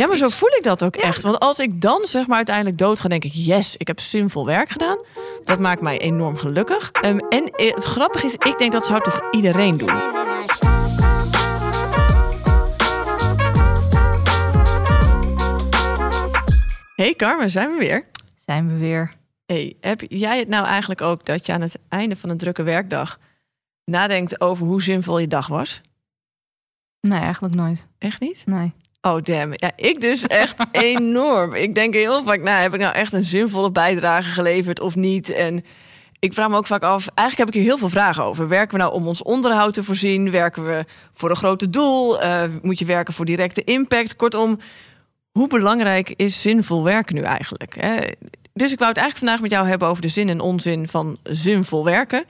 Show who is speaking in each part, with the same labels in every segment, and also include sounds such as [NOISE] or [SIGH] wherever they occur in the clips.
Speaker 1: Ja, maar zo voel ik dat ook echt. Want als ik dan zeg maar uiteindelijk dood ga, denk ik... yes, ik heb zinvol werk gedaan. Dat maakt mij enorm gelukkig. Ehm, en eh, het grappige is, ik denk dat zou toch iedereen doen. Hey Carmen, zijn we weer?
Speaker 2: Zijn we weer.
Speaker 1: Hey, heb jij het nou eigenlijk ook dat je aan het einde van een drukke werkdag... nadenkt over hoe zinvol je dag was?
Speaker 2: Nee, eigenlijk nooit.
Speaker 1: Echt niet?
Speaker 2: Nee.
Speaker 1: Oh, damn. Ja, ik dus echt [LAUGHS] enorm. Ik denk heel vaak, nou, heb ik nou echt een zinvolle bijdrage geleverd of niet? En ik vraag me ook vaak af, eigenlijk heb ik hier heel veel vragen over. Werken we nou om ons onderhoud te voorzien? Werken we voor een grote doel? Eh, moet je werken voor directe impact? Kortom, hoe belangrijk is zinvol werken nu eigenlijk? Hè? Dus ik wou het eigenlijk vandaag met jou hebben over de zin en onzin van zinvol werken. Als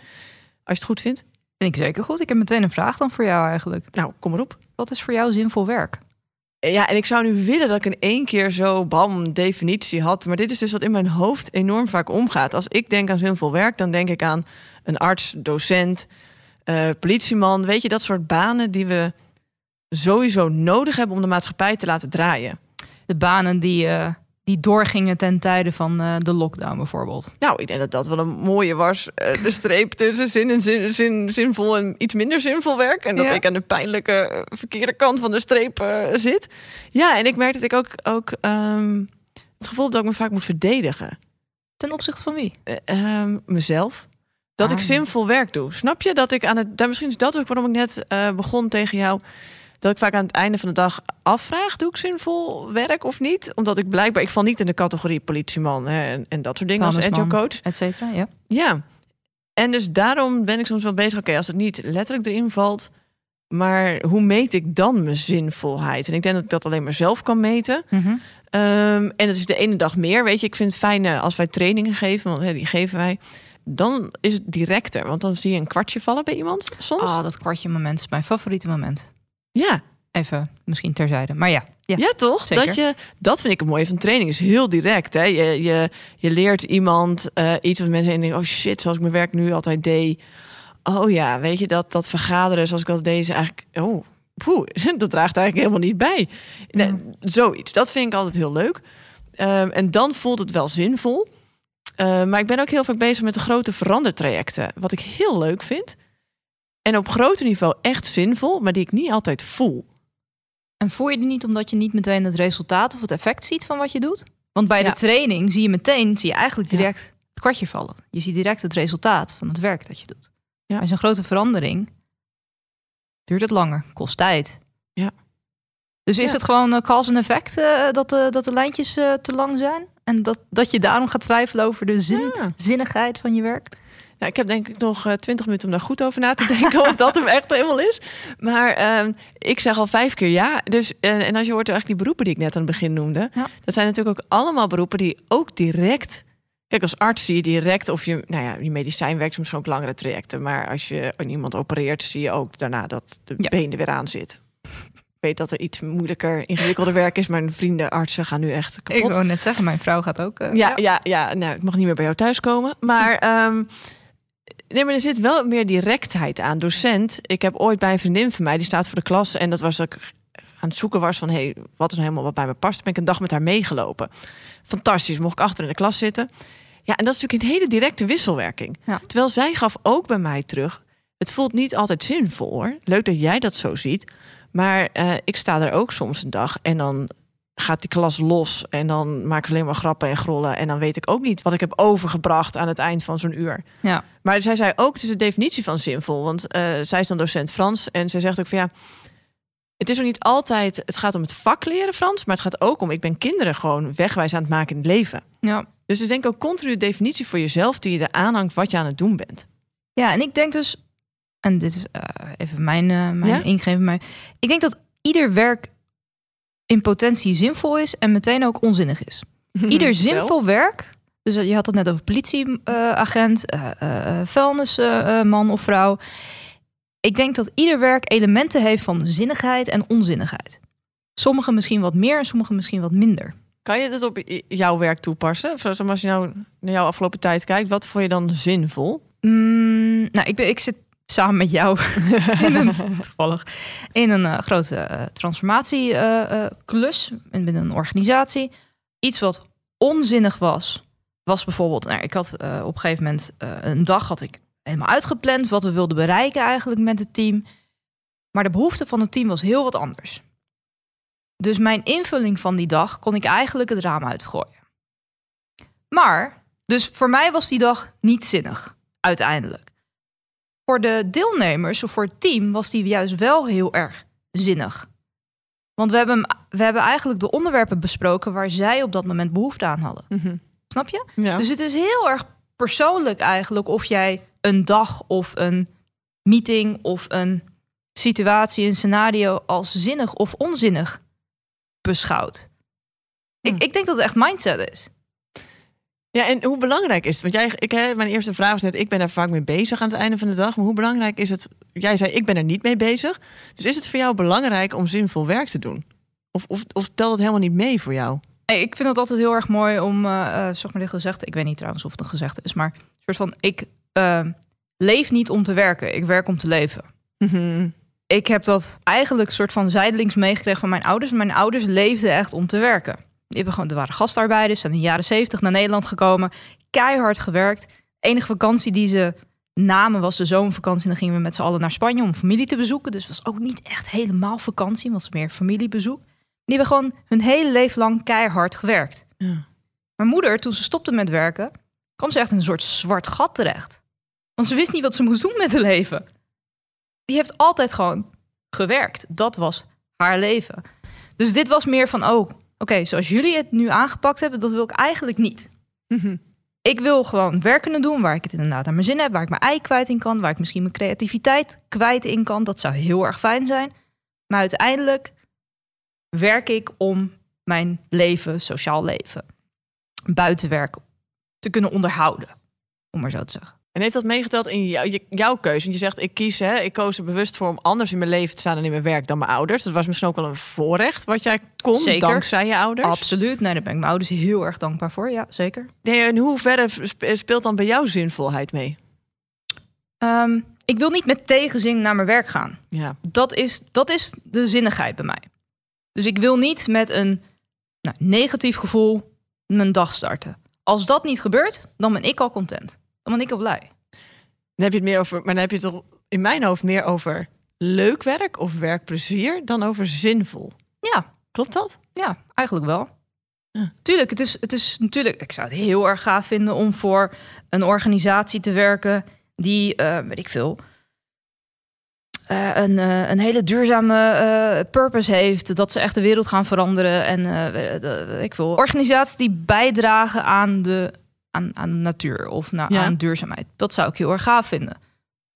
Speaker 1: je het goed vindt.
Speaker 2: Vind ik zeker goed. Ik heb meteen een vraag dan voor jou eigenlijk.
Speaker 1: Nou, kom maar op.
Speaker 2: Wat is voor jou zinvol werk?
Speaker 1: Ja, en ik zou nu willen dat ik in één keer zo bam definitie had. Maar dit is dus wat in mijn hoofd enorm vaak omgaat. Als ik denk aan zinvol werk, dan denk ik aan een arts, docent, eh, politieman. Weet je, dat soort banen die we sowieso nodig hebben om de maatschappij te laten draaien.
Speaker 2: De banen die, eh, die doorgingen ten tijde van eh, de lockdown bijvoorbeeld.
Speaker 1: Nou, ik denk dat dat wel een mooie was. Eh, de streep tussen zin en zin, zin, zinvol en iets minder zinvol werk. En dat
Speaker 2: Ja.
Speaker 1: ik aan de pijnlijke eh, verkeerde kant van de streep zit. Ja, en ik merk dat ik ook, ook ehm, het gevoel heb dat ik me vaak moet verdedigen.
Speaker 2: Ten opzichte van wie?
Speaker 1: Ehm, mezelf. Dat ik
Speaker 2: Ah.
Speaker 1: zinvol werk doe. Snap je dat ik aan het. Daar misschien is dat ook waarom ik net begon tegen jou. Dat ik vaak aan het einde van de dag afvraag: doe ik zinvol werk of niet? Omdat ik blijkbaar, ik val niet in de categorie politieman hè, en, en dat soort dingen als agile.
Speaker 2: Et cetera, ja.
Speaker 1: Ja. En dus daarom ben ik soms wel bezig. Oké, als het niet letterlijk erin valt, maar hoe meet ik dan mijn zinvolheid? En ik denk dat ik dat alleen maar zelf kan meten.
Speaker 2: Mhm.
Speaker 1: Ehm, en dat is de ene dag meer. Weet je, ik vind het fijn eh, als wij trainingen geven, want hè, die geven wij. Dan is het directer, want dan zie je een kwartje vallen bij iemand soms.
Speaker 2: Oh, dat kwartje moment is mijn favoriete moment.
Speaker 1: Ja.
Speaker 2: Even misschien terzijde. Maar ja, ja.
Speaker 1: ja, toch?
Speaker 2: zeker.
Speaker 1: Dat, je, dat vind ik het mooie van training. is heel direct. Hè? Je, je, je leert iemand eh, iets wat mensen denken: oh shit, zoals ik mijn werk nu altijd deed. Oh ja, weet je dat dat vergaderen zoals ik dat deed, is eigenlijk. Oh, poeh, [LAUGHS] dat draagt eigenlijk helemaal niet bij. Nee, Zoiets. Dat vind ik altijd heel leuk. Ehm, en dan voelt het wel zinvol. Eh, maar ik ben ook heel vaak bezig met de grote verandertrajecten. Wat ik heel leuk vind. En op groter niveau echt zinvol, maar die ik niet altijd voel.
Speaker 2: En voel je die niet omdat je niet meteen het resultaat of het effect ziet van wat je doet? Want bij
Speaker 1: Ja.
Speaker 2: de training zie je meteen, zie je eigenlijk
Speaker 1: Ja.
Speaker 2: direct het kwartje vallen. Je ziet direct het resultaat van het werk dat je doet.
Speaker 1: Ja.
Speaker 2: Bij zo'n grote verandering duurt het langer, kost tijd.
Speaker 1: Ja.
Speaker 2: Dus is het gewoon uh, cause en effect eh, dat, de, dat de lijntjes eh, te lang zijn? En dat, dat je daarom gaat twijfelen over de zin, zinnigheid van je werk?
Speaker 1: Nou, ik heb denk ik nog eh, twintig minuten om daar goed over na te denken of dat hem echt helemaal is. Maar ehm, ik zeg al vijf keer ja. Dus, eh, en als je hoort eigenlijk die beroepen die ik net aan het begin noemde,
Speaker 2: Ja.
Speaker 1: dat zijn natuurlijk ook allemaal beroepen die ook direct. Kijk, als arts zie je direct of je, nou ja, je medicijn werkt soms ook langere trajecten. Maar als je aan iemand opereert, zie je ook daarna dat de
Speaker 2: Ja.
Speaker 1: been er weer aan zit. Ik weet dat er iets moeilijker, ingewikkelder werk is, maar vrienden, artsen gaan nu echt
Speaker 2: Ik
Speaker 1: kapot.
Speaker 2: wou net zeggen, mijn vrouw gaat ook... eh,
Speaker 1: Ja, ja, ja. Nou, ik mag niet meer bij jou thuiskomen. Maar, ehm, nee, maar er zit wel meer directheid aan. Docent, ik heb ooit bij een vriendin van mij, die staat voor de klas. En dat was dat ik aan het zoeken was van, hey, wat is nou helemaal wat bij me past. Ben ik een dag met haar meegelopen. Fantastisch, mocht ik achter in de klas zitten. Ja, en dat is natuurlijk een hele directe wisselwerking.
Speaker 2: Ja.
Speaker 1: Terwijl zij gaf ook bij mij terug, het voelt niet altijd zinvol hoor. Leuk dat jij dat zo ziet. Maar eh, ik sta er ook soms een dag en dan gaat die klas los en dan maken ze alleen maar grappen en grollen en dan weet ik ook niet wat ik heb overgebracht aan het eind van zo'n uur.
Speaker 2: ja.
Speaker 1: Maar zij zei ook, het is de definitie van zinvol, want eh, zij is dan docent Frans en zij zegt ook van ja, het is ook niet altijd, het gaat om het vak leren Frans, maar het gaat ook om, ik ben kinderen gewoon wegwijs aan het maken in het leven.
Speaker 2: ja.
Speaker 1: Dus ik denk ook continu de definitie voor jezelf die je eraan hangt wat je aan het doen bent.
Speaker 2: Ja, en ik denk dus, en dit is eh, even mijn, eh mijn
Speaker 1: Ja?
Speaker 2: ingeving, maar ik denk dat ieder werk in potentie zinvol is en meteen ook onzinnig is. [LAUGHS] Ieder zinvol werk, dus je had het net over politieagent, uh, vuilnisman of vrouw. Ik denk dat ieder werk elementen heeft van zinnigheid en onzinnigheid. Sommige misschien wat meer en sommige misschien wat minder.
Speaker 1: Kan je dit op jouw werk toepassen? Als je nou naar jouw afgelopen tijd kijkt, wat vond je dan zinvol?
Speaker 2: Mm, nou, ik, ben, ik zit samen met jou [LAUGHS] in een, toevallig in een eh, grote eh, transformatieklus binnen een organisatie. Iets wat onzinnig was, was bijvoorbeeld, nou, ik had eh, op een gegeven moment een dag had ik helemaal uitgepland wat we wilden bereiken eigenlijk met het team. Maar de behoefte van het team was heel wat anders. Dus mijn invulling van die dag kon ik eigenlijk het raam uitgooien. Maar, dus voor mij was die dag niet zinnig, uiteindelijk. Voor de deelnemers of voor het team was die juist wel heel erg zinnig. Want we hebben, we hebben eigenlijk de onderwerpen besproken waar zij op dat moment behoefte aan hadden.
Speaker 1: Mhm.
Speaker 2: Snap je?
Speaker 1: Ja.
Speaker 2: Dus het is heel erg persoonlijk eigenlijk of jij een dag of een meeting of een situatie, een scenario als zinnig of onzinnig beschouwt. Ik, ik denk dat het echt mindset is.
Speaker 1: Ja, en hoe belangrijk is het? Want jij, ik, hè, mijn eerste vraag was net, ik ben daar vaak mee bezig aan het einde van de dag. Maar hoe belangrijk is het? Jij zei, ik ben er niet mee bezig. Dus is het voor jou belangrijk om zinvol werk te doen? Of, of, of telt het helemaal niet mee voor jou?
Speaker 2: Hey, ik vind het altijd heel erg mooi om, eh, zeg maar dit gezegd, ik weet niet trouwens of het een gezegde is, maar een soort van, ik eh, leef niet om te werken, ik werk om te leven. ik heb dat eigenlijk soort van zijdelings meegekregen van mijn ouders. Mijn ouders leefden echt om te werken. Die hebben gewoon, er waren gastarbeiders, zijn in de jaren zeventig naar Nederland gekomen. Keihard gewerkt. Enige vakantie die ze namen was de zomervakantie. Dan gingen we met z'n allen naar Spanje om familie te bezoeken. Dus het was ook niet echt helemaal vakantie, was meer familiebezoek. Die hebben gewoon hun hele leven lang keihard gewerkt.
Speaker 1: Ja.
Speaker 2: Mijn moeder, toen ze stopte met werken, kwam ze echt in een soort zwart gat terecht. Want ze wist niet wat ze moest doen met haar leven. Die heeft altijd gewoon gewerkt. Dat was haar leven. Dus dit was meer van, oh, oké, zoals jullie het nu aangepakt hebben, dat wil ik eigenlijk niet. Ik wil gewoon werk kunnen doen waar ik het inderdaad aan mijn zin heb, waar ik mijn ei kwijt in kan, waar ik misschien mijn creativiteit kwijt in kan. Dat zou heel erg fijn zijn. Maar uiteindelijk werk ik om mijn leven, sociaal leven, buitenwerk te kunnen onderhouden, om maar zo te zeggen.
Speaker 1: En heeft dat meegeteld in jou, jouw keuze? Want je zegt, ik kies, hè, ik koos er bewust voor om anders in mijn leven te staan en in mijn werk dan mijn ouders. Dat was misschien ook wel een voorrecht wat jij kon,
Speaker 2: Zeker.
Speaker 1: dankzij je ouders.
Speaker 2: Absoluut. Nee, daar ben ik mijn ouders heel erg dankbaar voor. Ja, zeker.
Speaker 1: Nee, in hoeverre sp- speelt dan bij jou zinvolheid mee?
Speaker 2: Ehm, ik wil niet met tegenzin naar mijn werk gaan.
Speaker 1: Ja.
Speaker 2: Dat is, dat is de zinnigheid bij mij. Dus ik wil niet met een nou, negatief gevoel mijn dag starten. Als dat niet gebeurt, dan ben ik al content. Ik al blij.
Speaker 1: Dan heb je het meer over, maar dan heb je het toch in mijn hoofd meer over leuk werk of werkplezier dan over zinvol.
Speaker 2: Ja,
Speaker 1: Klopt dat?
Speaker 2: ja eigenlijk wel.
Speaker 1: Ja.
Speaker 2: Tuurlijk, het is, het is natuurlijk. Ik zou het heel erg gaaf vinden om voor een organisatie te werken die, eh, weet ik veel, eh, een, eh, een hele duurzame purpose heeft. Dat ze echt de wereld gaan veranderen. En weet ik veel. Organisaties die bijdragen aan de, aan, aan natuur of
Speaker 1: Ja.
Speaker 2: aan duurzaamheid. Dat zou ik heel erg gaaf vinden.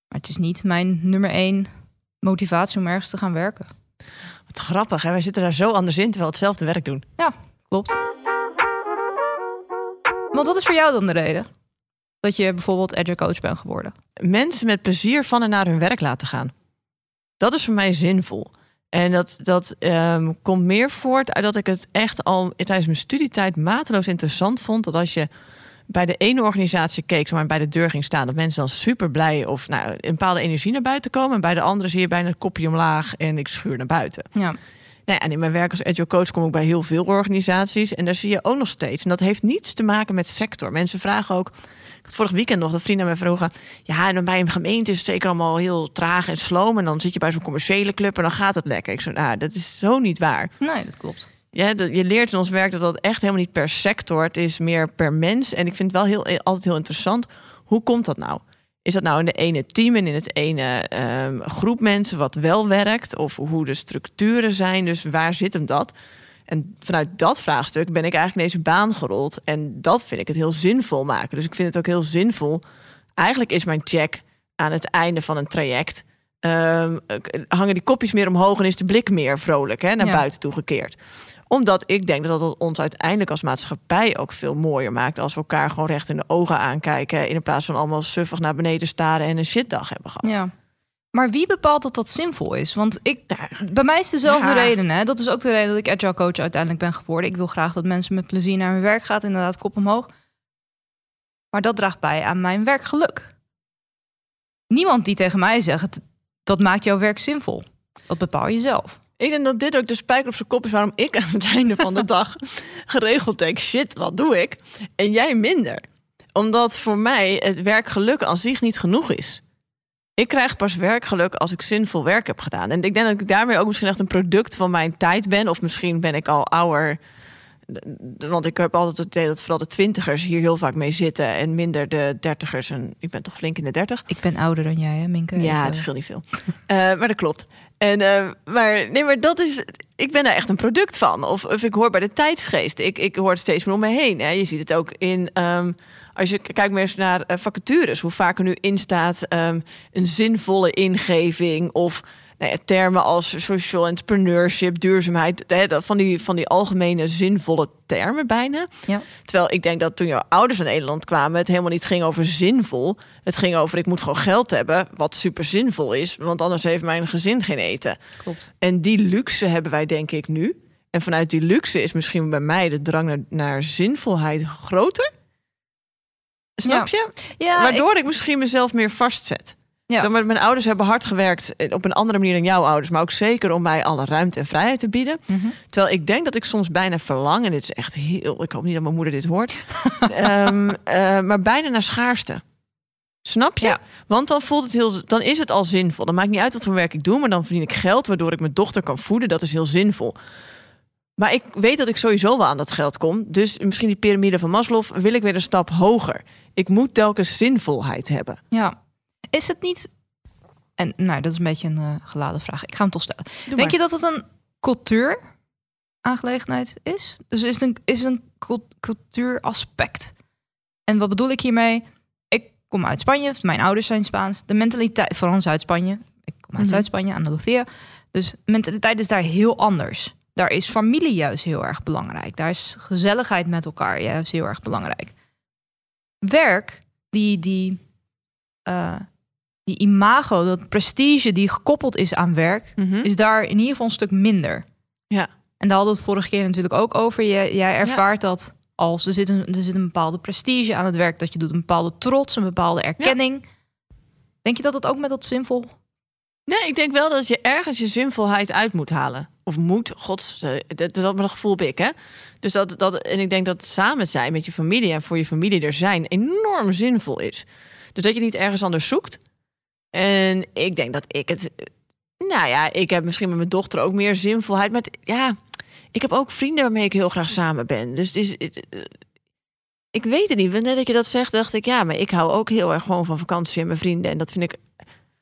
Speaker 2: Maar het is niet mijn nummer één motivatie om ergens te gaan werken.
Speaker 1: Wat grappig, hè? Wij zitten daar zo anders in terwijl we hetzelfde werk doen.
Speaker 2: Klopt. Want wat is voor jou dan de reden dat je bijvoorbeeld agile coach bent geworden?
Speaker 1: Mensen met plezier van en naar hun werk laten gaan. Dat is voor mij zinvol. En dat, dat ehm, komt meer voort uit dat ik het echt al tijdens mijn studietijd mateloos interessant vond. Dat als je bij de ene organisatie keek, maar bij de deur ging staan, dat mensen dan super blij of nou, een bepaalde energie naar buiten komen. En bij de andere zie je bijna een kopje omlaag en ik schuur naar buiten.
Speaker 2: Ja,
Speaker 1: Nou ja, en in mijn werk als agile coach kom ik bij heel veel organisaties. En daar zie je ook nog steeds. En dat heeft niets te maken met sector. Mensen vragen ook. Ik had vorig weekend nog dat vrienden mij vroegen. Ja, en bij een gemeente is het zeker allemaal heel traag en sloom. En dan zit je bij zo'n commerciële club en dan gaat het lekker. Ik zo, nou, dat is zo niet waar.
Speaker 2: nee, dat klopt.
Speaker 1: Ja, je leert in ons werk dat dat echt helemaal niet per sector. Het is meer per mens. En ik vind het wel heel, altijd heel interessant. Hoe komt dat nou? Is dat nou in de ene team en in het ene ehm, groep mensen wat wel werkt? Of hoe de structuren zijn? Dus waar zit hem dat? En vanuit dat vraagstuk ben ik eigenlijk in deze baan gerold. En dat vind ik het heel zinvol maken. Dus ik vind het ook heel zinvol. Eigenlijk is mijn check aan het einde van een traject. ehm, hangen die kopjes meer omhoog en is de blik meer vrolijk hè, naar
Speaker 2: Ja.
Speaker 1: buiten toe gekeerd omdat ik denk dat dat ons uiteindelijk als maatschappij ook veel mooier maakt. als we elkaar gewoon recht in de ogen aankijken. in plaats van allemaal suffig naar beneden staren en een shitdag hebben gehad.
Speaker 2: Ja. Maar wie bepaalt dat dat zinvol is? Want ik, bij mij is dezelfde
Speaker 1: Ja.
Speaker 2: reden. Hè? Dat is ook de reden dat ik agile coach uiteindelijk ben geworden. Ik wil graag dat mensen met plezier naar hun werk gaan. Inderdaad, kop omhoog. Maar dat draagt bij aan mijn werkgeluk. niemand die tegen mij zegt... dat maakt jouw werk zinvol. Dat bepaal je zelf.
Speaker 1: Ik denk dat dit ook de spijker op zijn kop is waarom ik aan het einde van de [LAUGHS] dag geregeld denk: shit, wat doe ik? En jij minder. Omdat voor mij het werkgeluk aan zich niet genoeg is. Ik krijg pas werkgeluk als ik zinvol werk heb gedaan. En ik denk dat ik daarmee ook misschien echt een product van mijn tijd ben. Of misschien ben ik al ouder. Want ik heb altijd het idee dat vooral de twintigers hier heel vaak mee zitten. En minder de dertigers. En ik ben toch flink in de dertig.
Speaker 2: Ik ben ouder dan jij, hè, Minke?
Speaker 1: Ja, het scheelt niet veel. [LAUGHS] Eh, maar dat klopt. En, eh, maar nee, maar dat is. Ik ben daar echt een product van. Of, of ik hoor bij de tijdsgeest. Ik, ik hoor het steeds meer om me heen. Je ziet het ook in. ehm, als je kijkt meer eens naar eh, vacatures, hoe vaak er nu in staat ehm, een zinvolle ingeving of nou ja, termen als social entrepreneurship, duurzaamheid, van, die, van die algemene zinvolle termen bijna.
Speaker 2: Ja.
Speaker 1: Terwijl ik denk dat toen jouw ouders naar Nederland kwamen, het helemaal niet ging over zinvol. Het ging over ik moet gewoon geld hebben, wat super zinvol is, want anders heeft mijn gezin geen eten.
Speaker 2: Klopt.
Speaker 1: En die luxe hebben wij denk ik nu. En vanuit die luxe is misschien bij mij de drang naar, naar zinvolheid groter. Snap je?
Speaker 2: Ja,
Speaker 1: Waardoor ik... misschien mezelf meer vastzet.
Speaker 2: Ja.
Speaker 1: Maar, mijn ouders hebben hard gewerkt eh, op een andere manier dan jouw ouders. Maar ook zeker om mij alle ruimte en vrijheid te bieden.
Speaker 2: Mhm.
Speaker 1: Terwijl ik denk dat ik soms bijna verlang. En dit is echt heel... Ik hoop niet dat mijn moeder dit hoort. [LAUGHS] Ehm, eh, maar bijna naar schaarste. Snap je?
Speaker 2: Ja.
Speaker 1: Want dan voelt het heel, dan is het al zinvol. Dan maakt niet uit wat voor werk ik doe, maar dan verdien ik geld waardoor ik mijn dochter kan voeden. Dat is heel zinvol. Maar ik weet dat ik sowieso wel aan dat geld kom. Dus misschien die piramide van Maslow wil ik weer een stap hoger. Ik moet telkens zinvolheid hebben.
Speaker 2: Ja. Is het niet... En nou, dat is een beetje een eh, geladen vraag. Ik ga hem toch stellen.
Speaker 1: Doe
Speaker 2: Denk
Speaker 1: maar.
Speaker 2: je dat het een cultuur aangelegenheid is? Dus is het een, is het een cul- cultuuraspect? En wat bedoel ik hiermee? Ik kom uit Spanje, mijn ouders zijn Spaans. De mentaliteit, vooral in Zuid-Spanje. Ik kom uit
Speaker 1: Mhm.
Speaker 2: Zuid-Spanje, Andalusia. Dus de mentaliteit is daar heel anders. Daar is familie juist heel erg belangrijk. Daar is gezelligheid met elkaar juist heel erg belangrijk. Werk, die, die, eh, die imago, dat prestige die gekoppeld is aan werk,
Speaker 1: Mhm.
Speaker 2: is daar in ieder geval een stuk minder.
Speaker 1: Ja.
Speaker 2: En daar hadden we het vorige keer natuurlijk ook over. Je, jij ervaart dat als er zit, een, er zit een bepaalde prestige aan het werk dat je doet, een bepaalde trots, een bepaalde erkenning. Denk je dat het ook met dat zinvol?
Speaker 1: Nee, ik denk wel dat je ergens je zinvolheid uit moet halen. Of moet, gods, eh, dat, dat dat gevoel heb ik, hè. Dus dat, dat, en ik denk dat samen zijn met je familie en voor je familie er zijn enorm zinvol is. Dus dat je niet ergens anders zoekt. En ik denk dat ik het, nou ja, ik heb misschien met mijn dochter ook meer zinvolheid. Maar het- ja, ik heb ook vrienden waarmee ik heel graag samen ben. Dus het is, het, eh, ik weet het niet. Net dat je dat zegt, dacht ik, ja, maar ik hou ook heel erg gewoon van vakantie en mijn vrienden. En dat vind ik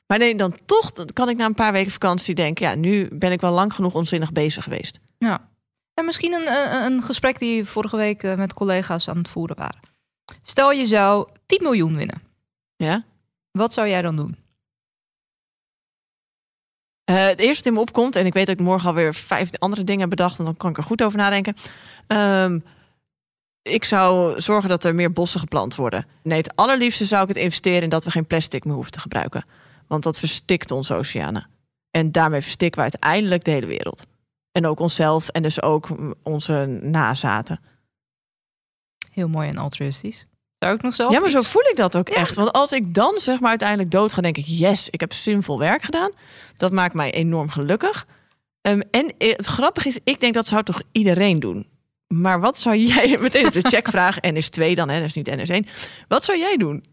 Speaker 1: maar nee, dan toch dan kan ik na een paar weken vakantie denken... ja, nu ben ik wel lang genoeg onzinnig bezig geweest.
Speaker 2: Ja. En misschien een, een, een gesprek die vorige week eh, met collega's aan het voeren waren. Stel je zou 10 miljoen winnen.
Speaker 1: Ja?
Speaker 2: Wat zou jij dan doen?
Speaker 1: Eh, het eerste wat in me opkomt... en ik weet dat ik morgen alweer vijf andere dingen heb bedacht... en dan kan ik er goed over nadenken. Ehm, ik zou zorgen dat er meer bossen geplant worden. Nee, het allerliefste zou ik het investeren... in dat we geen plastic meer hoeven te gebruiken. Want dat verstikt onze oceanen. En daarmee verstikken we uiteindelijk de hele wereld. En ook onszelf en dus ook onze nazaten.
Speaker 2: Heel mooi en altruïstisch. Zou ik nog zelf
Speaker 1: Ja, maar zo voel ik dat ook
Speaker 2: Ja.
Speaker 1: echt. Want als ik dan zeg maar uiteindelijk dood ga, denk ik: yes, ik heb zinvol werk gedaan. Dat maakt mij enorm gelukkig. Ehm, en het grappige is, ik denk dat zou toch iedereen doen. Maar wat zou [LAUGHS] jij meteen op de checkvraag NS2 dan, hè, dat is niet NS1. Wat zou jij doen?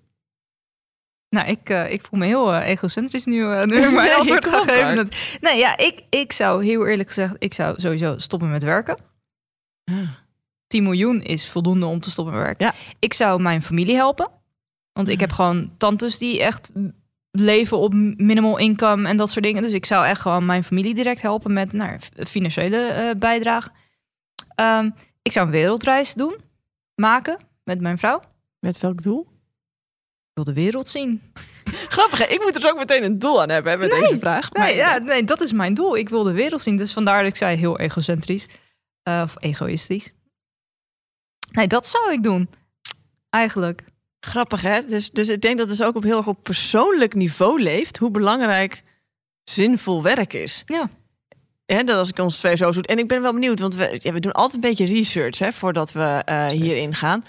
Speaker 2: Nou, ik, eh, ik voel me heel eh, egocentrisch nu, eh, nu ik [LAUGHS] mijn
Speaker 1: Nee,
Speaker 2: antwoord
Speaker 1: ik
Speaker 2: ga
Speaker 1: ook,
Speaker 2: geven.
Speaker 1: hoor.
Speaker 2: Dat- Nee, ja, ik, ik zou heel eerlijk gezegd, ik zou sowieso stoppen met werken. 10 miljoen is voldoende om te stoppen met werken.
Speaker 1: Ja.
Speaker 2: Ik zou mijn familie helpen. Want ik heb gewoon tantes die echt leven op minimal income en dat soort dingen. Dus ik zou echt gewoon mijn familie direct helpen met nou, financiële eh, bijdrage. Ehm, ik zou een wereldreis doen, maken met mijn vrouw.
Speaker 1: Met welk doel?
Speaker 2: Ik wil de wereld zien. [LAUGHS]
Speaker 1: Grappig, hè? ik moet er dus ook meteen een doel aan hebben hè, met deze vraag.
Speaker 2: Nee,
Speaker 1: Maar
Speaker 2: ja, nee, dat is mijn doel. Ik wil de wereld zien. Dus vandaar dat ik zei heel egocentrisch. Eh, of egoïstisch. Nee, dat zou ik doen. Eigenlijk.
Speaker 1: Grappig, hè? Dus, dus ik denk dat het dus ook op heel erg op persoonlijk niveau leeft... hoe belangrijk zinvol werk is.
Speaker 2: Ja.
Speaker 1: Hè, dat als ik ons twee zo doe. En ik ben wel benieuwd, want we, ja, we doen altijd een beetje research hè, voordat we eh, hierin gaan.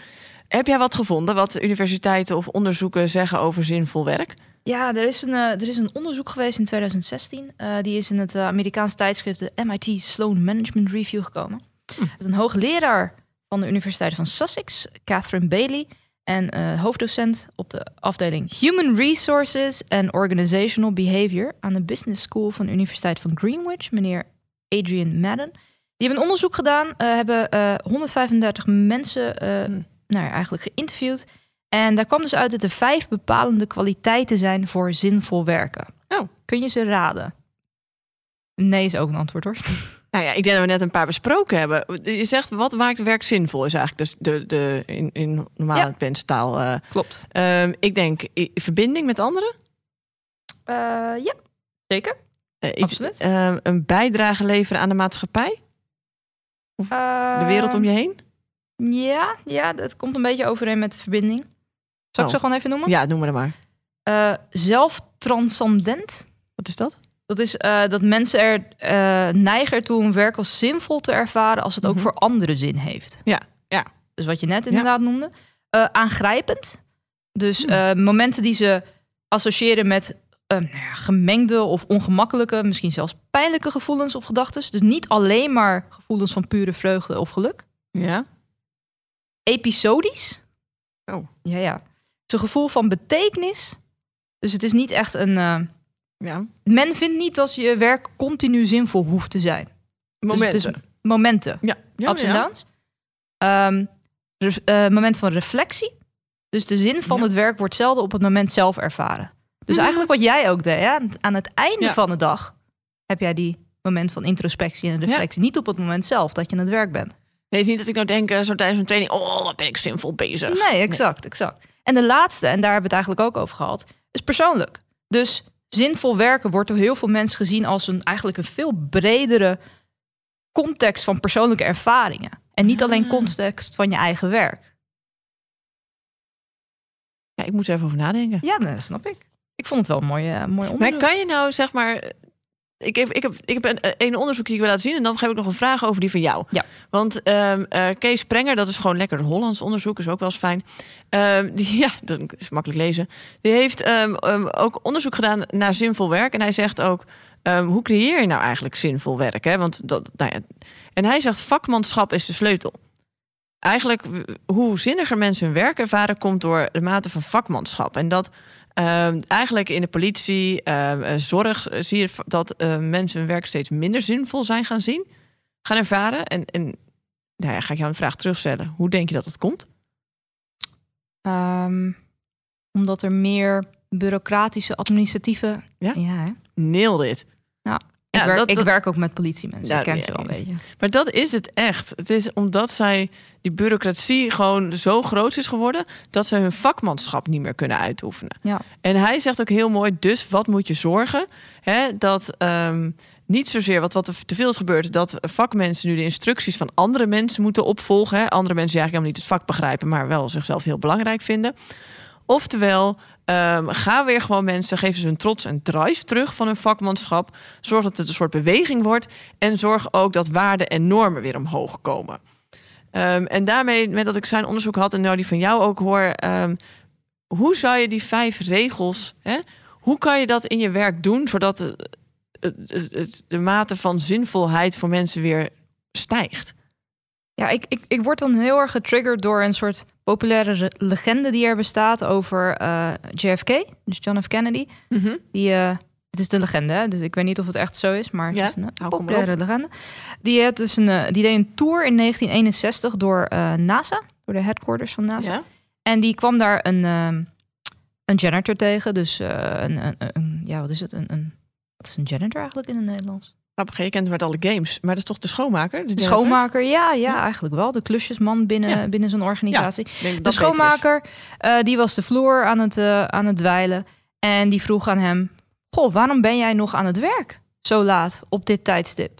Speaker 1: Heb jij wat gevonden wat universiteiten of onderzoeken zeggen over zinvol werk?
Speaker 2: Ja, er is, een, eh, er is een onderzoek geweest in 2016. Eh, die is in het uh, Amerikaanse tijdschrift de MIT Sloan Management Review gekomen.
Speaker 1: Hm.
Speaker 2: Een hoogleraar van de Universiteit van Sussex, Catherine Bailey, en eh, hoofddocent op de afdeling Human Resources and Organizational Behavior aan de Business School van de Universiteit van Greenwich, meneer Adrian Madden. Die hebben een onderzoek gedaan, eh, hebben eh, 135 mensen eh,
Speaker 1: Hm.
Speaker 2: nou ja, eigenlijk geïnterviewd. En daar kwam dus uit dat er vijf bepalende kwaliteiten zijn voor zinvol werken.
Speaker 1: Oh.
Speaker 2: Kun je ze raden? Nee is ook een antwoord hoor. [LAUGHS]
Speaker 1: Nou ja, ik denk dat we net een paar besproken hebben. Je zegt, wat maakt werk zinvol? Is eigenlijk dus de, de, in, in normale
Speaker 2: Ja.
Speaker 1: eh
Speaker 2: Klopt.
Speaker 1: Ehm, ik denk i- verbinding met anderen.
Speaker 2: Eh, ja, zeker.
Speaker 1: Eh, iets,
Speaker 2: Absoluut.
Speaker 1: ehm, een bijdrage leveren aan de maatschappij. De wereld om je heen.
Speaker 2: Ja, ja, dat komt een beetje overeen met de verbinding. Zal ik
Speaker 1: Oh.
Speaker 2: ze gewoon even noemen?
Speaker 1: Ja, noem maar dan maar.
Speaker 2: Zelftranscendent.
Speaker 1: Wat is dat?
Speaker 2: Dat is eh, dat mensen er eh, neigen ertoe hun werk als zinvol te ervaren als het ook
Speaker 1: Mhm.
Speaker 2: voor anderen zin heeft.
Speaker 1: Ja, ja.
Speaker 2: Dus wat je net inderdaad noemde. Eh, aangrijpend. Dus eh, momenten die ze associëren met nou gemengde of ongemakkelijke, misschien zelfs pijnlijke gevoelens of gedachten. Dus niet alleen maar gevoelens van pure vreugde of geluk.
Speaker 1: Ja.
Speaker 2: episodisch.
Speaker 1: Oh.
Speaker 2: Ja, ja. Het is een gevoel van betekenis. Dus het is niet echt een...
Speaker 1: ja.
Speaker 2: men vindt niet dat je werk continu zinvol hoeft te zijn.
Speaker 1: Momenten.
Speaker 2: Dus het is momenten.
Speaker 1: ja. ja,
Speaker 2: ups en
Speaker 1: ja.
Speaker 2: downs. Ehm, eh, moment van reflectie. Dus de zin van
Speaker 1: Ja.
Speaker 2: het werk wordt zelden op het moment zelf ervaren. Dus
Speaker 1: Mhm.
Speaker 2: eigenlijk wat jij ook deed. Hè? Aan het einde van de dag heb jij die moment van introspectie en reflectie. Niet op het moment zelf dat je aan het werk bent.
Speaker 1: Nee, het is niet dat ik nou denk, eh, zo tijdens een training, oh, wat ben ik zinvol bezig.
Speaker 2: Nee, exact, exact. En de laatste, en daar hebben we het eigenlijk ook over gehad, is persoonlijk. Dus zinvol werken wordt door heel veel mensen gezien als een eigenlijk een veel bredere context van persoonlijke ervaringen. En niet alleen
Speaker 1: Ah.
Speaker 2: context van je eigen werk.
Speaker 1: Ja, ik moet er even over nadenken.
Speaker 2: Ja, dat snap ik. Ik vond het wel een mooi, eh, mooi
Speaker 1: Maar
Speaker 2: onderzoek.
Speaker 1: kan je nou, zeg maar... Ik heb, ik heb, ik heb een, een onderzoek die ik wil laten zien... en dan heb ik nog een vraag over die van jou.
Speaker 2: Ja.
Speaker 1: Want ehm, eh, Kees Sprenger, dat is gewoon lekker Hollands onderzoek... is ook wel eens fijn. Ehm, die, [LAUGHS] ja, dat is makkelijk lezen. Die heeft ehm, ook onderzoek gedaan naar zinvol werk. En hij zegt ook... hoe creëer je nou eigenlijk zinvol werk? Hè? Want dat, nou ja, en hij zegt vakmanschap is de sleutel. Eigenlijk hoe zinniger mensen hun werk ervaren... komt door de mate van vakmanschap. En dat Ehm, eigenlijk in de politie, ehm, eh, zorg, eh, zie je dat eh, mensen hun werk steeds minder zinvol zijn gaan zien, gaan ervaren. En, en nou ja, ga ik jou een vraag terugstellen. Hoe denk je dat het komt?
Speaker 2: Ehm, omdat er meer bureaucratische, administratieve...
Speaker 1: Ja?
Speaker 2: hè?
Speaker 1: Nailed it.
Speaker 2: Ik,
Speaker 1: Ja,
Speaker 2: werk,
Speaker 1: dat-
Speaker 2: ik werk ook met politiemensen. Ik ken
Speaker 1: ja,
Speaker 2: ze wel een
Speaker 1: ja.
Speaker 2: beetje.
Speaker 1: Maar dat is het echt. Het is omdat zij die bureaucratie gewoon zo groot is geworden dat ze hun vakmanschap niet meer kunnen uitoefenen.
Speaker 2: Ja.
Speaker 1: En hij zegt ook heel mooi: dus wat moet je zorgen? Hè, dat ehm, niet zozeer wat, wat er te veel is gebeurd, dat vakmensen nu de instructies van andere mensen moeten opvolgen. Hè? Andere mensen die eigenlijk helemaal niet het vak begrijpen, maar wel zichzelf heel belangrijk vinden. Oftewel, ehm, ga weer gewoon mensen, geven ze hun trots en drive terug van hun vakmanschap. Zorg dat het een soort beweging wordt. En zorg ook dat waarden en normen weer omhoog komen. Ehm, en daarmee, met dat ik zijn onderzoek had en nou die van jou ook hoor, ehm, hoe zou je die vijf regels, hè, hoe kan je dat in je werk doen, zodat de mate van zinvolheid voor mensen weer stijgt?
Speaker 2: Ja, ik, ik, ik word dan heel erg getriggerd door een soort populaire re- legende die er bestaat over eh, JFK, dus John F. Kennedy. Die, eh, het is de legende, hè? dus ik weet niet of het echt zo is, maar het
Speaker 1: Ja,
Speaker 2: is een eh,
Speaker 1: hou
Speaker 2: populaire legende. Die, had dus een, die deed een tour in 1961 door NASA, door de headquarters van NASA.
Speaker 1: Ja?
Speaker 2: En die kwam daar een, ehm, een janitor tegen, dus een, een, een, ja, wat is het? Een, een, wat is een janitor eigenlijk in het Nederlands?
Speaker 1: Grappig, je kent hem uit alle games, maar dat is toch de schoonmaker?
Speaker 2: De schoonmaker, ja, ja, eigenlijk wel. De klusjesman binnen,
Speaker 1: Ja.
Speaker 2: binnen zo'n organisatie. De schoonmaker, eh, die was de vloer aan het, eh, aan het dweilen. En die vroeg aan hem... Goh, waarom ben jij nog aan het werk? Zo laat, op dit tijdstip.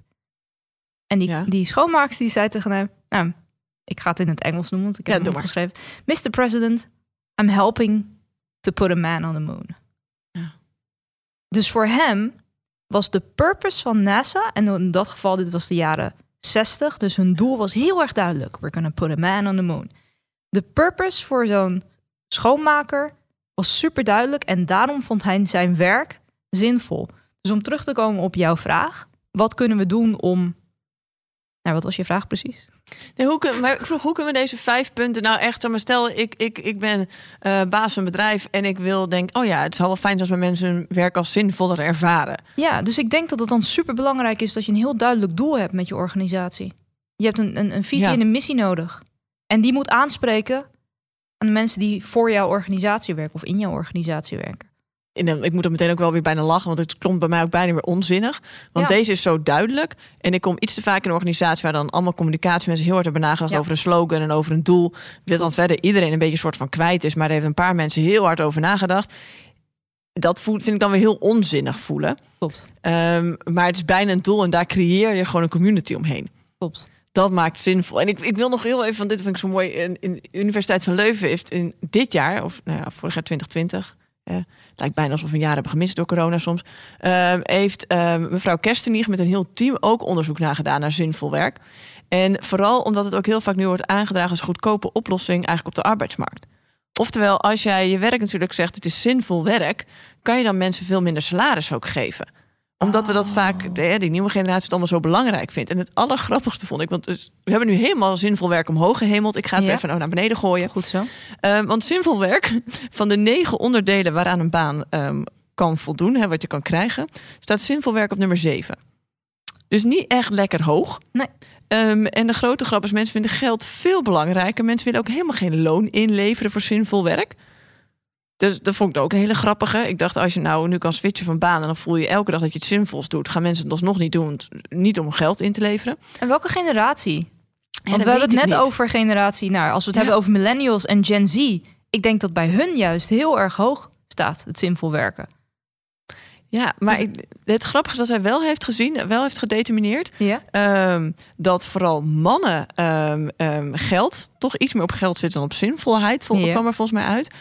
Speaker 2: En die,
Speaker 1: Ja.
Speaker 2: die schoonmaker die zei tegen hem... Nou, ik ga het in het Engels noemen, want ik heb
Speaker 1: Ja,
Speaker 2: het opgeschreven. Mr. President, I'm helping to put a man on the moon.
Speaker 1: Ja.
Speaker 2: Dus voor hem was de purpose van NASA... en in dat geval, dit was de jaren 60... dus hun doel was heel erg duidelijk. We're gonna put a man on the moon. De purpose voor zo'n schoonmaker was super duidelijk en daarom vond hij zijn werk zinvol. Dus om terug te komen op jouw vraag, wat kunnen we doen om. Nou, wat was je vraag precies?
Speaker 1: Nee, hoe kun, maar ik vroeg, hoe kunnen we deze vijf punten nou echt... Maar stel, ik, ik, ik ben eh, baas van een bedrijf en ik wil denk... oh ja, het zou wel fijn zijn als mijn mensen hun werk als zinvoller ervaren.
Speaker 2: Ja, dus ik denk dat het dan super belangrijk is dat je een heel duidelijk doel hebt met je organisatie. Je hebt een, een, een visie
Speaker 1: Ja.
Speaker 2: en een missie nodig. En die moet aanspreken aan de mensen die voor jouw organisatie werken of in jouw organisatie werken.
Speaker 1: Ik moet er meteen ook wel weer bijna lachen, want het klonk bij mij ook bijna weer onzinnig. Want
Speaker 2: Ja.
Speaker 1: deze is zo duidelijk. En ik kom iets te vaak in een organisatie waar dan allemaal communicatiemensen heel hard hebben nagedacht
Speaker 2: Ja.
Speaker 1: over een slogan en over een doel. Wil dan verder iedereen een beetje een soort van kwijt is, maar er heeft een paar mensen heel hard over nagedacht. Dat vind ik dan weer heel onzinnig voelen.
Speaker 2: Klopt.
Speaker 1: Ehm, maar het is bijna een doel en daar creëer je gewoon een community omheen.
Speaker 2: Klopt.
Speaker 1: Dat maakt zinvol. En ik, ik wil nog heel even, van dit vind ik zo mooi. In, in de Universiteit van Leuven heeft in dit jaar, of nou ja, vorig jaar 2020, eh, het lijkt bijna alsof we een jaar hebben gemist door corona soms, ehm, heeft ehm, mevrouw Kerstenieg met een heel team ook onderzoek nagedaan naar zinvol werk. En vooral omdat het ook heel vaak nu wordt aangedragen als goedkope oplossing eigenlijk op de arbeidsmarkt. Oftewel, als jij je werk natuurlijk zegt het is zinvol werk, kan je dan mensen veel minder salaris ook geven omdat we dat vaak, de, die nieuwe generatie het allemaal zo belangrijk vindt. En het allergrappigste vond ik, want dus, we hebben nu helemaal zinvol werk omhoog gehemeld. Ik ga het
Speaker 2: Ja.
Speaker 1: even nou naar beneden gooien.
Speaker 2: Goed zo.
Speaker 1: Ehm, want zinvol werk, van de negen onderdelen waaraan een baan ehm, kan voldoen, hè, wat je kan krijgen, staat zinvol werk op nummer zeven. Dus niet echt lekker hoog.
Speaker 2: Nee.
Speaker 1: Ehm, en de grote grap is, mensen vinden geld veel belangrijker. Mensen willen ook helemaal geen loon inleveren voor zinvol werk. Dus dat vond ik ook een hele grappige. Ik dacht, als je nou nu kan switchen van baan... en dan voel je elke dag dat je het zinvols doet... gaan mensen het alsnog niet doen, niet om geld in te leveren.
Speaker 2: En welke generatie? Want we hebben het net
Speaker 1: niet.
Speaker 2: over generatie, nou, als we het
Speaker 1: Ja.
Speaker 2: hebben over millennials en Gen Z. Ik denk dat bij hun juist heel erg hoog staat, het zinvol werken.
Speaker 1: Ja, maar
Speaker 2: Dus-
Speaker 1: ik- het grappige is dat zij wel heeft gezien... wel heeft gedetermineerd...
Speaker 2: Ja?
Speaker 1: ehm, dat vooral mannen ehm, ehm, geld... toch iets meer op geld zitten dan op zinvolheid. Vol,
Speaker 2: Ja.
Speaker 1: kwam er volgens mij uit.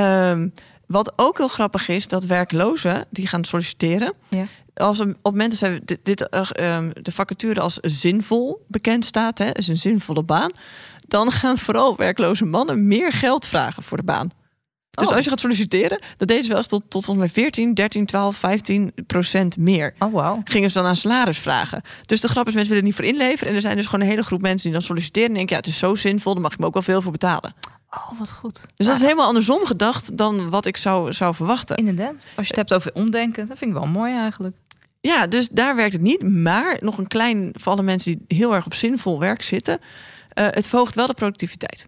Speaker 1: Ehm, wat ook heel grappig is... dat werklozen die gaan solliciteren...
Speaker 2: Ja.
Speaker 1: als een, op momenten zijn dit, dit eh, ehm, de vacature als zinvol bekend staat, hè, is een zinvolle baan, dan gaan vooral werkloze mannen meer geld vragen voor de baan. Dus
Speaker 2: Oh.
Speaker 1: als je gaat solliciteren, dat deden ze wel echt tot, tot volgens mij 14, 13, 12, 15 procent meer.
Speaker 2: Oh, wauw.
Speaker 1: Gingen ze dan aan salaris vragen. Dus de grap is, mensen willen er niet voor inleveren. En er zijn dus gewoon een hele groep mensen die dan solliciteren. En denken, ja, het is zo zinvol, dan mag ik me ook wel veel voor betalen.
Speaker 2: Oh, wat goed.
Speaker 1: Dus dat is helemaal andersom gedacht dan wat ik zou, zou verwachten.
Speaker 2: Inderdaad. Als je het hebt over omdenken, dat vind ik wel mooi eigenlijk.
Speaker 1: Ja, dus daar werkt het niet. Maar nog een klein voor alle mensen die heel erg op zinvol werk zitten. eh, het verhoogt wel de productiviteit.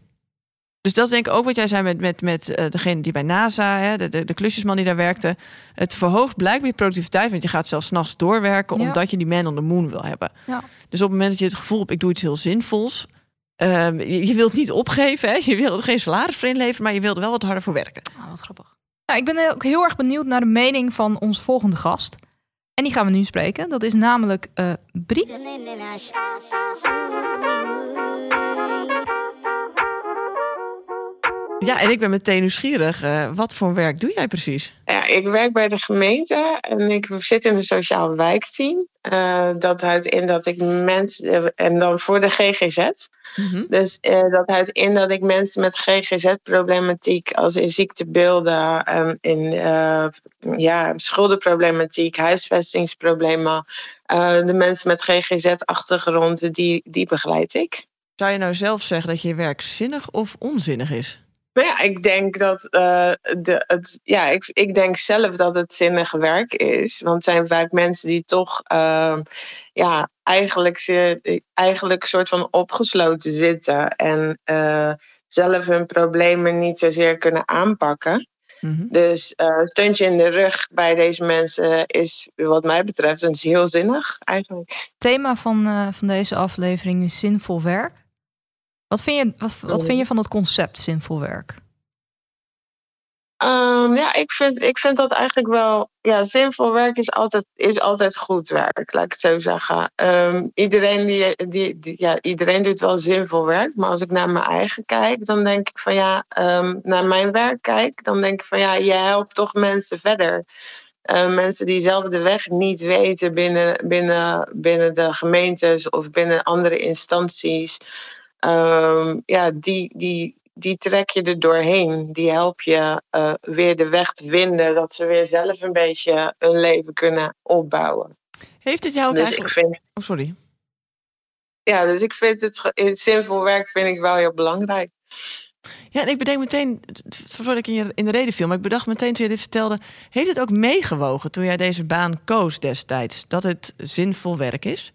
Speaker 1: Dus dat is denk ik ook wat jij zei met, met, met eh, degene die bij NASA, hè, de, de, de klusjesman die daar werkte. Het verhoogt blijkbaar je productiviteit, want je gaat zelfs 's nachts doorwerken
Speaker 2: Ja.
Speaker 1: omdat je die man on the moon wil hebben.
Speaker 2: Ja.
Speaker 1: Dus op het moment dat je het gevoel hebt, ik doe iets heel zinvols. Ehm, je, je wilt niet opgeven, hè? je wilt er geen salaris voor inleveren, maar je wilt er wel wat harder voor werken.
Speaker 2: Oh, wat grappig. Nou, ik ben ook heel erg benieuwd naar de mening van onze volgende gast. En die gaan we nu spreken. Dat is namelijk eh Brie.
Speaker 1: Ja, en ik ben meteen nieuwsgierig. eh, wat voor werk doe jij precies?
Speaker 3: Ja, ik werk bij de gemeente en ik zit in een sociaal wijkteam. Eh, dat houdt in dat ik mensen, en dan voor de GGZ.
Speaker 1: Mhm.
Speaker 3: Dus eh, dat houdt in dat ik mensen met GGZ-problematiek, als in ziektebeelden, en in eh, ja, schuldenproblematiek, huisvestingsproblemen, eh, de mensen met GGZ-achtergrond, die, die begeleid ik.
Speaker 1: Zou je nou zelf zeggen dat je werk zinnig of onzinnig is?
Speaker 3: Maar ja, ik denk dat eh, de, het, ja, ik, ik denk zelf dat het zinnig werk is. Want het zijn vaak mensen die toch ehm, ja, eigenlijk, ze, eigenlijk soort van opgesloten zitten en eh, zelf hun problemen niet zozeer kunnen aanpakken.
Speaker 1: Mhm.
Speaker 3: Dus eh een steuntje in de rug bij deze mensen is, wat mij betreft, is heel zinnig eigenlijk.
Speaker 2: Het thema van, van deze aflevering is zinvol werk. Wat vind je, wat, wat vind je van dat concept zinvol werk?
Speaker 3: Ehm, ja, ik vind, ik vind dat eigenlijk wel. Ja, zinvol werk is altijd, is altijd goed werk, laat ik het zo zeggen. Ehm, iedereen, die, die, die- ja, iedereen doet wel zinvol werk. Maar als ik naar mijn eigen kijk, dan denk ik van ja, ehm, naar mijn werk kijk, dan denk ik van ja, je helpt toch mensen verder. Mensen die zelf de weg niet weten binnen, binnen, binnen de gemeentes of binnen andere instanties. Ehm, ja, die, die, die trek je er doorheen. Die help je uh, weer de weg te vinden. Dat ze weer zelf een beetje hun leven kunnen opbouwen.
Speaker 1: Heeft het jou ook
Speaker 3: Dus
Speaker 1: eigenlijk...
Speaker 3: ik vind,
Speaker 1: Oh, sorry.
Speaker 3: ja, dus ik vind het zinvol werk vind ik wel heel belangrijk.
Speaker 1: Ja, en ik bedenk meteen, voordat ik in, je, in de reden viel, maar ik bedacht meteen toen je dit vertelde, heeft het ook meegewogen toen jij deze baan koos destijds, dat het zinvol werk is?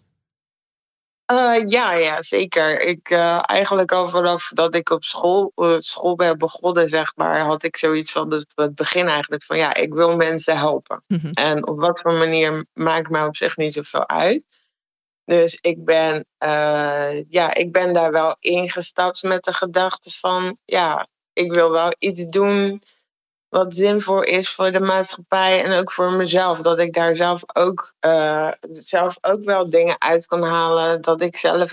Speaker 3: Eh, ja, ja, zeker. Ik, eh, eigenlijk al vanaf dat ik op school, eh, school ben begonnen, zeg maar, had ik zoiets van het, het begin eigenlijk van ja, ik wil mensen helpen.
Speaker 1: Mhm.
Speaker 3: En op wat voor manier maakt mij op zich niet zoveel uit. Dus ik ben, ja, ik ben daar wel ingestapt met de gedachte van ja, ik wil wel iets doen wat zinvol is voor de maatschappij en ook voor mezelf. Dat ik daar zelf ook, eh, zelf ook wel dingen uit kan halen. Dat ik zelf,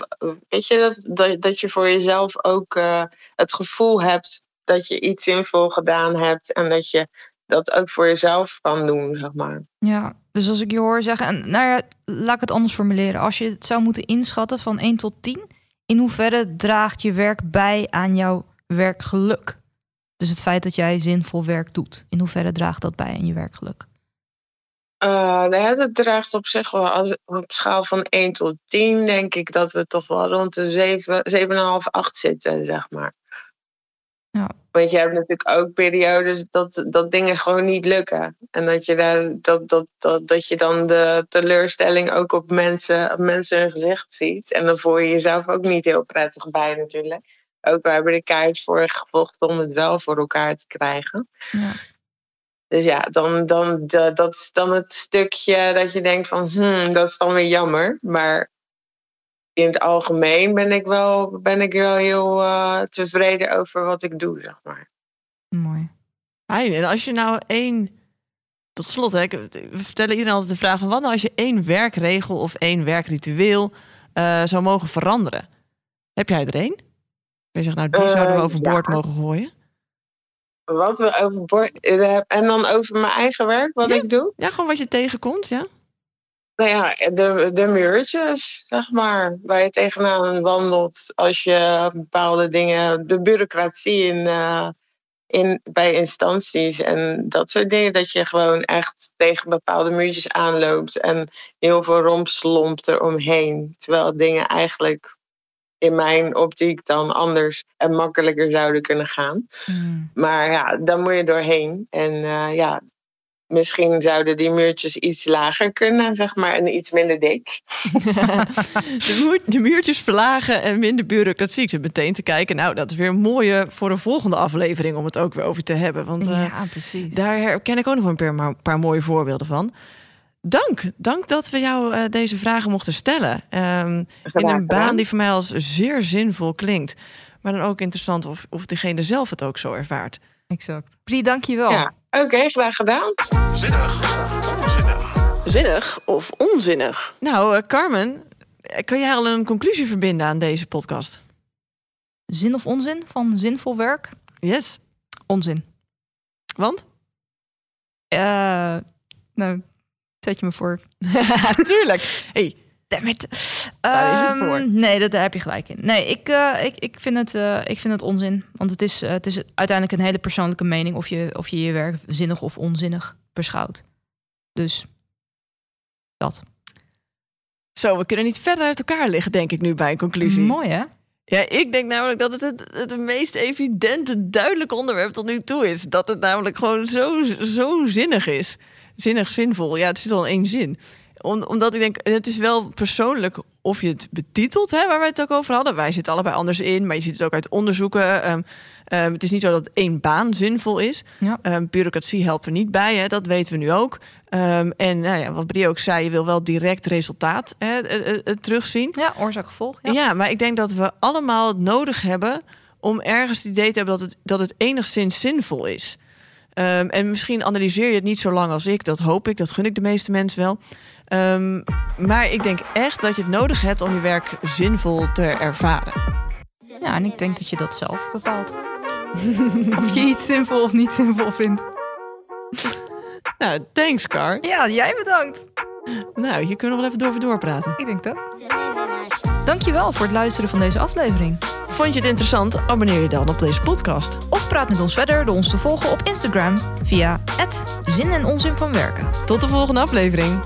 Speaker 3: weet je, dat, dat, dat je voor jezelf ook eh, het gevoel hebt dat je iets zinvol gedaan hebt en dat je dat ook voor jezelf kan doen, zeg maar.
Speaker 2: Ja, dus als ik je hoor zeggen, en nou ja, laat ik het anders formuleren. Als je het zou moeten inschatten van 1 tot 10, in hoeverre draagt je werk bij aan jouw werkgeluk? Dus het feit dat jij zinvol werk doet, in hoeverre draagt dat bij aan je werkgeluk?
Speaker 3: Nou ja, dat draagt op zich wel als, op schaal van 1 tot 10, denk ik dat we toch wel rond de 7, 7,5, 8 zitten, zeg maar.
Speaker 2: Ja.
Speaker 3: Want je hebt natuurlijk ook periodes dat, dat dingen gewoon niet lukken. En dat je, daar, dat, dat, dat, dat je dan de teleurstelling ook op mensen, op mensen hun gezicht ziet. En dan voel je jezelf ook niet heel prettig bij natuurlijk. Ook we hebben er keihard voor gevochten om het wel voor elkaar te krijgen.
Speaker 2: Ja.
Speaker 3: Dus ja, dan, dan, da- dat is dan het stukje dat je denkt van, hmm, dat is dan weer jammer. Maar in het algemeen ben ik wel, ben ik wel heel eh, tevreden over wat ik doe, zeg maar.
Speaker 2: Mooi.
Speaker 1: Fijn. En als je nou één, tot slot, hè, we vertellen iedereen altijd de vraag van wat nou als je één werkregel of één werkritueel eh, zou mogen veranderen? Heb jij er één? Je zegt nou, die
Speaker 3: Eh,
Speaker 1: zouden we overboord
Speaker 3: ja.
Speaker 1: mogen gooien.
Speaker 3: Wat we overboord... eh, En dan over mijn eigen werk, wat
Speaker 1: Ja.
Speaker 3: ik doe.
Speaker 1: Ja, gewoon wat je tegenkomt, ja.
Speaker 3: Nou ja, de, de muurtjes, zeg maar, waar je tegenaan wandelt als je bepaalde dingen, de bureaucratie in, eh, in, bij instanties en dat soort dingen, dat je gewoon echt tegen bepaalde muurtjes aanloopt en heel veel rompslomp eromheen. Terwijl dingen eigenlijk in mijn optiek dan anders en makkelijker zouden kunnen gaan.
Speaker 2: Mm.
Speaker 3: Maar ja, daar moet je doorheen. En eh, ja, misschien zouden die muurtjes iets lager kunnen, zeg maar, en iets minder dik. [LAUGHS]
Speaker 1: de, muur- de muurtjes verlagen en minder bureaucratie. Ik zit meteen te kijken. Nou, dat is weer een mooie voor een volgende aflevering om het ook weer over te hebben. Want eh,
Speaker 2: ja, precies.
Speaker 1: daar herken ik ook nog een paar, paar mooie voorbeelden van. Dank. Dank dat we jou eh, deze vragen mochten stellen. Ehm, in een baan die voor mij als zeer zinvol klinkt. Maar dan ook interessant of, of degene zelf het ook zo ervaart.
Speaker 2: Exact. Pri, dank je wel.
Speaker 3: Ja, oké, graag gedaan.
Speaker 4: Zinnig of onzinnig?
Speaker 1: Zinnig of onzinnig? Nou, eh, Carmen, eh, kan jij al een conclusie verbinden aan deze podcast?
Speaker 2: Zin of onzin van zinvol werk?
Speaker 1: Yes.
Speaker 2: Onzin.
Speaker 1: Want?
Speaker 2: Eh, nou, zet je me voor. [LAUGHS]
Speaker 1: Tuurlijk. Hey,
Speaker 2: Damn it.
Speaker 1: Daar is het
Speaker 2: Ehm,
Speaker 1: voor.
Speaker 2: Nee, dat, daar heb je gelijk in. Nee, ik, eh, ik, ik, vind het, eh, ik vind het onzin. Want het is, eh, het is uiteindelijk een hele persoonlijke mening... of je of je, je werk zinnig of onzinnig beschouwt. Dus dat.
Speaker 1: Zo, we kunnen niet verder uit elkaar liggen, denk ik nu bij een conclusie.
Speaker 2: Mooi, hè?
Speaker 1: Ja, ik denk namelijk dat het het, het meest evidente, duidelijke onderwerp tot nu toe is. Dat het namelijk gewoon zo, zo zinnig is. Zinnig, zinvol. Ja, het zit al in één zin. Om, omdat ik denk, en het is wel persoonlijk of je het betitelt, hè, waar wij het ook over hadden. Wij zitten allebei anders in, maar je ziet het ook uit onderzoeken. Ehm, ehm, het is niet zo dat één baan zinvol is.
Speaker 2: Ja.
Speaker 1: Ehm, bureaucratie helpt er niet bij, hè, dat weten we nu ook. En nou ja, wat Brie ook zei, je wil wel direct resultaat hè, eh, eh, eh, terugzien.
Speaker 2: Ja, oorzaak-gevolg. Ja.
Speaker 1: Ja. maar ik denk dat we allemaal het nodig hebben om ergens het idee te hebben dat het, dat het enigszins zinvol is. Ehm, en misschien analyseer je het niet zo lang als ik, dat hoop ik, dat gun ik de meeste mensen wel. Ehm, maar ik denk echt dat je het nodig hebt om je werk zinvol te ervaren.
Speaker 2: ja, en ik denk dat je dat zelf bepaalt. [LAUGHS] of je iets zinvol of niet zinvol vindt. [LAUGHS]
Speaker 1: Nou, thanks, Car.
Speaker 2: Ja, jij bedankt.
Speaker 1: Nou, hier kunnen we wel even door doorpraten.
Speaker 2: Ik denk dat. Dankjewel voor het luisteren van deze aflevering.
Speaker 1: Vond je het interessant? Abonneer je dan op deze podcast.
Speaker 2: Of praat met ons verder door ons te volgen op Instagram via zin en onzin van werken.
Speaker 1: Tot de volgende aflevering.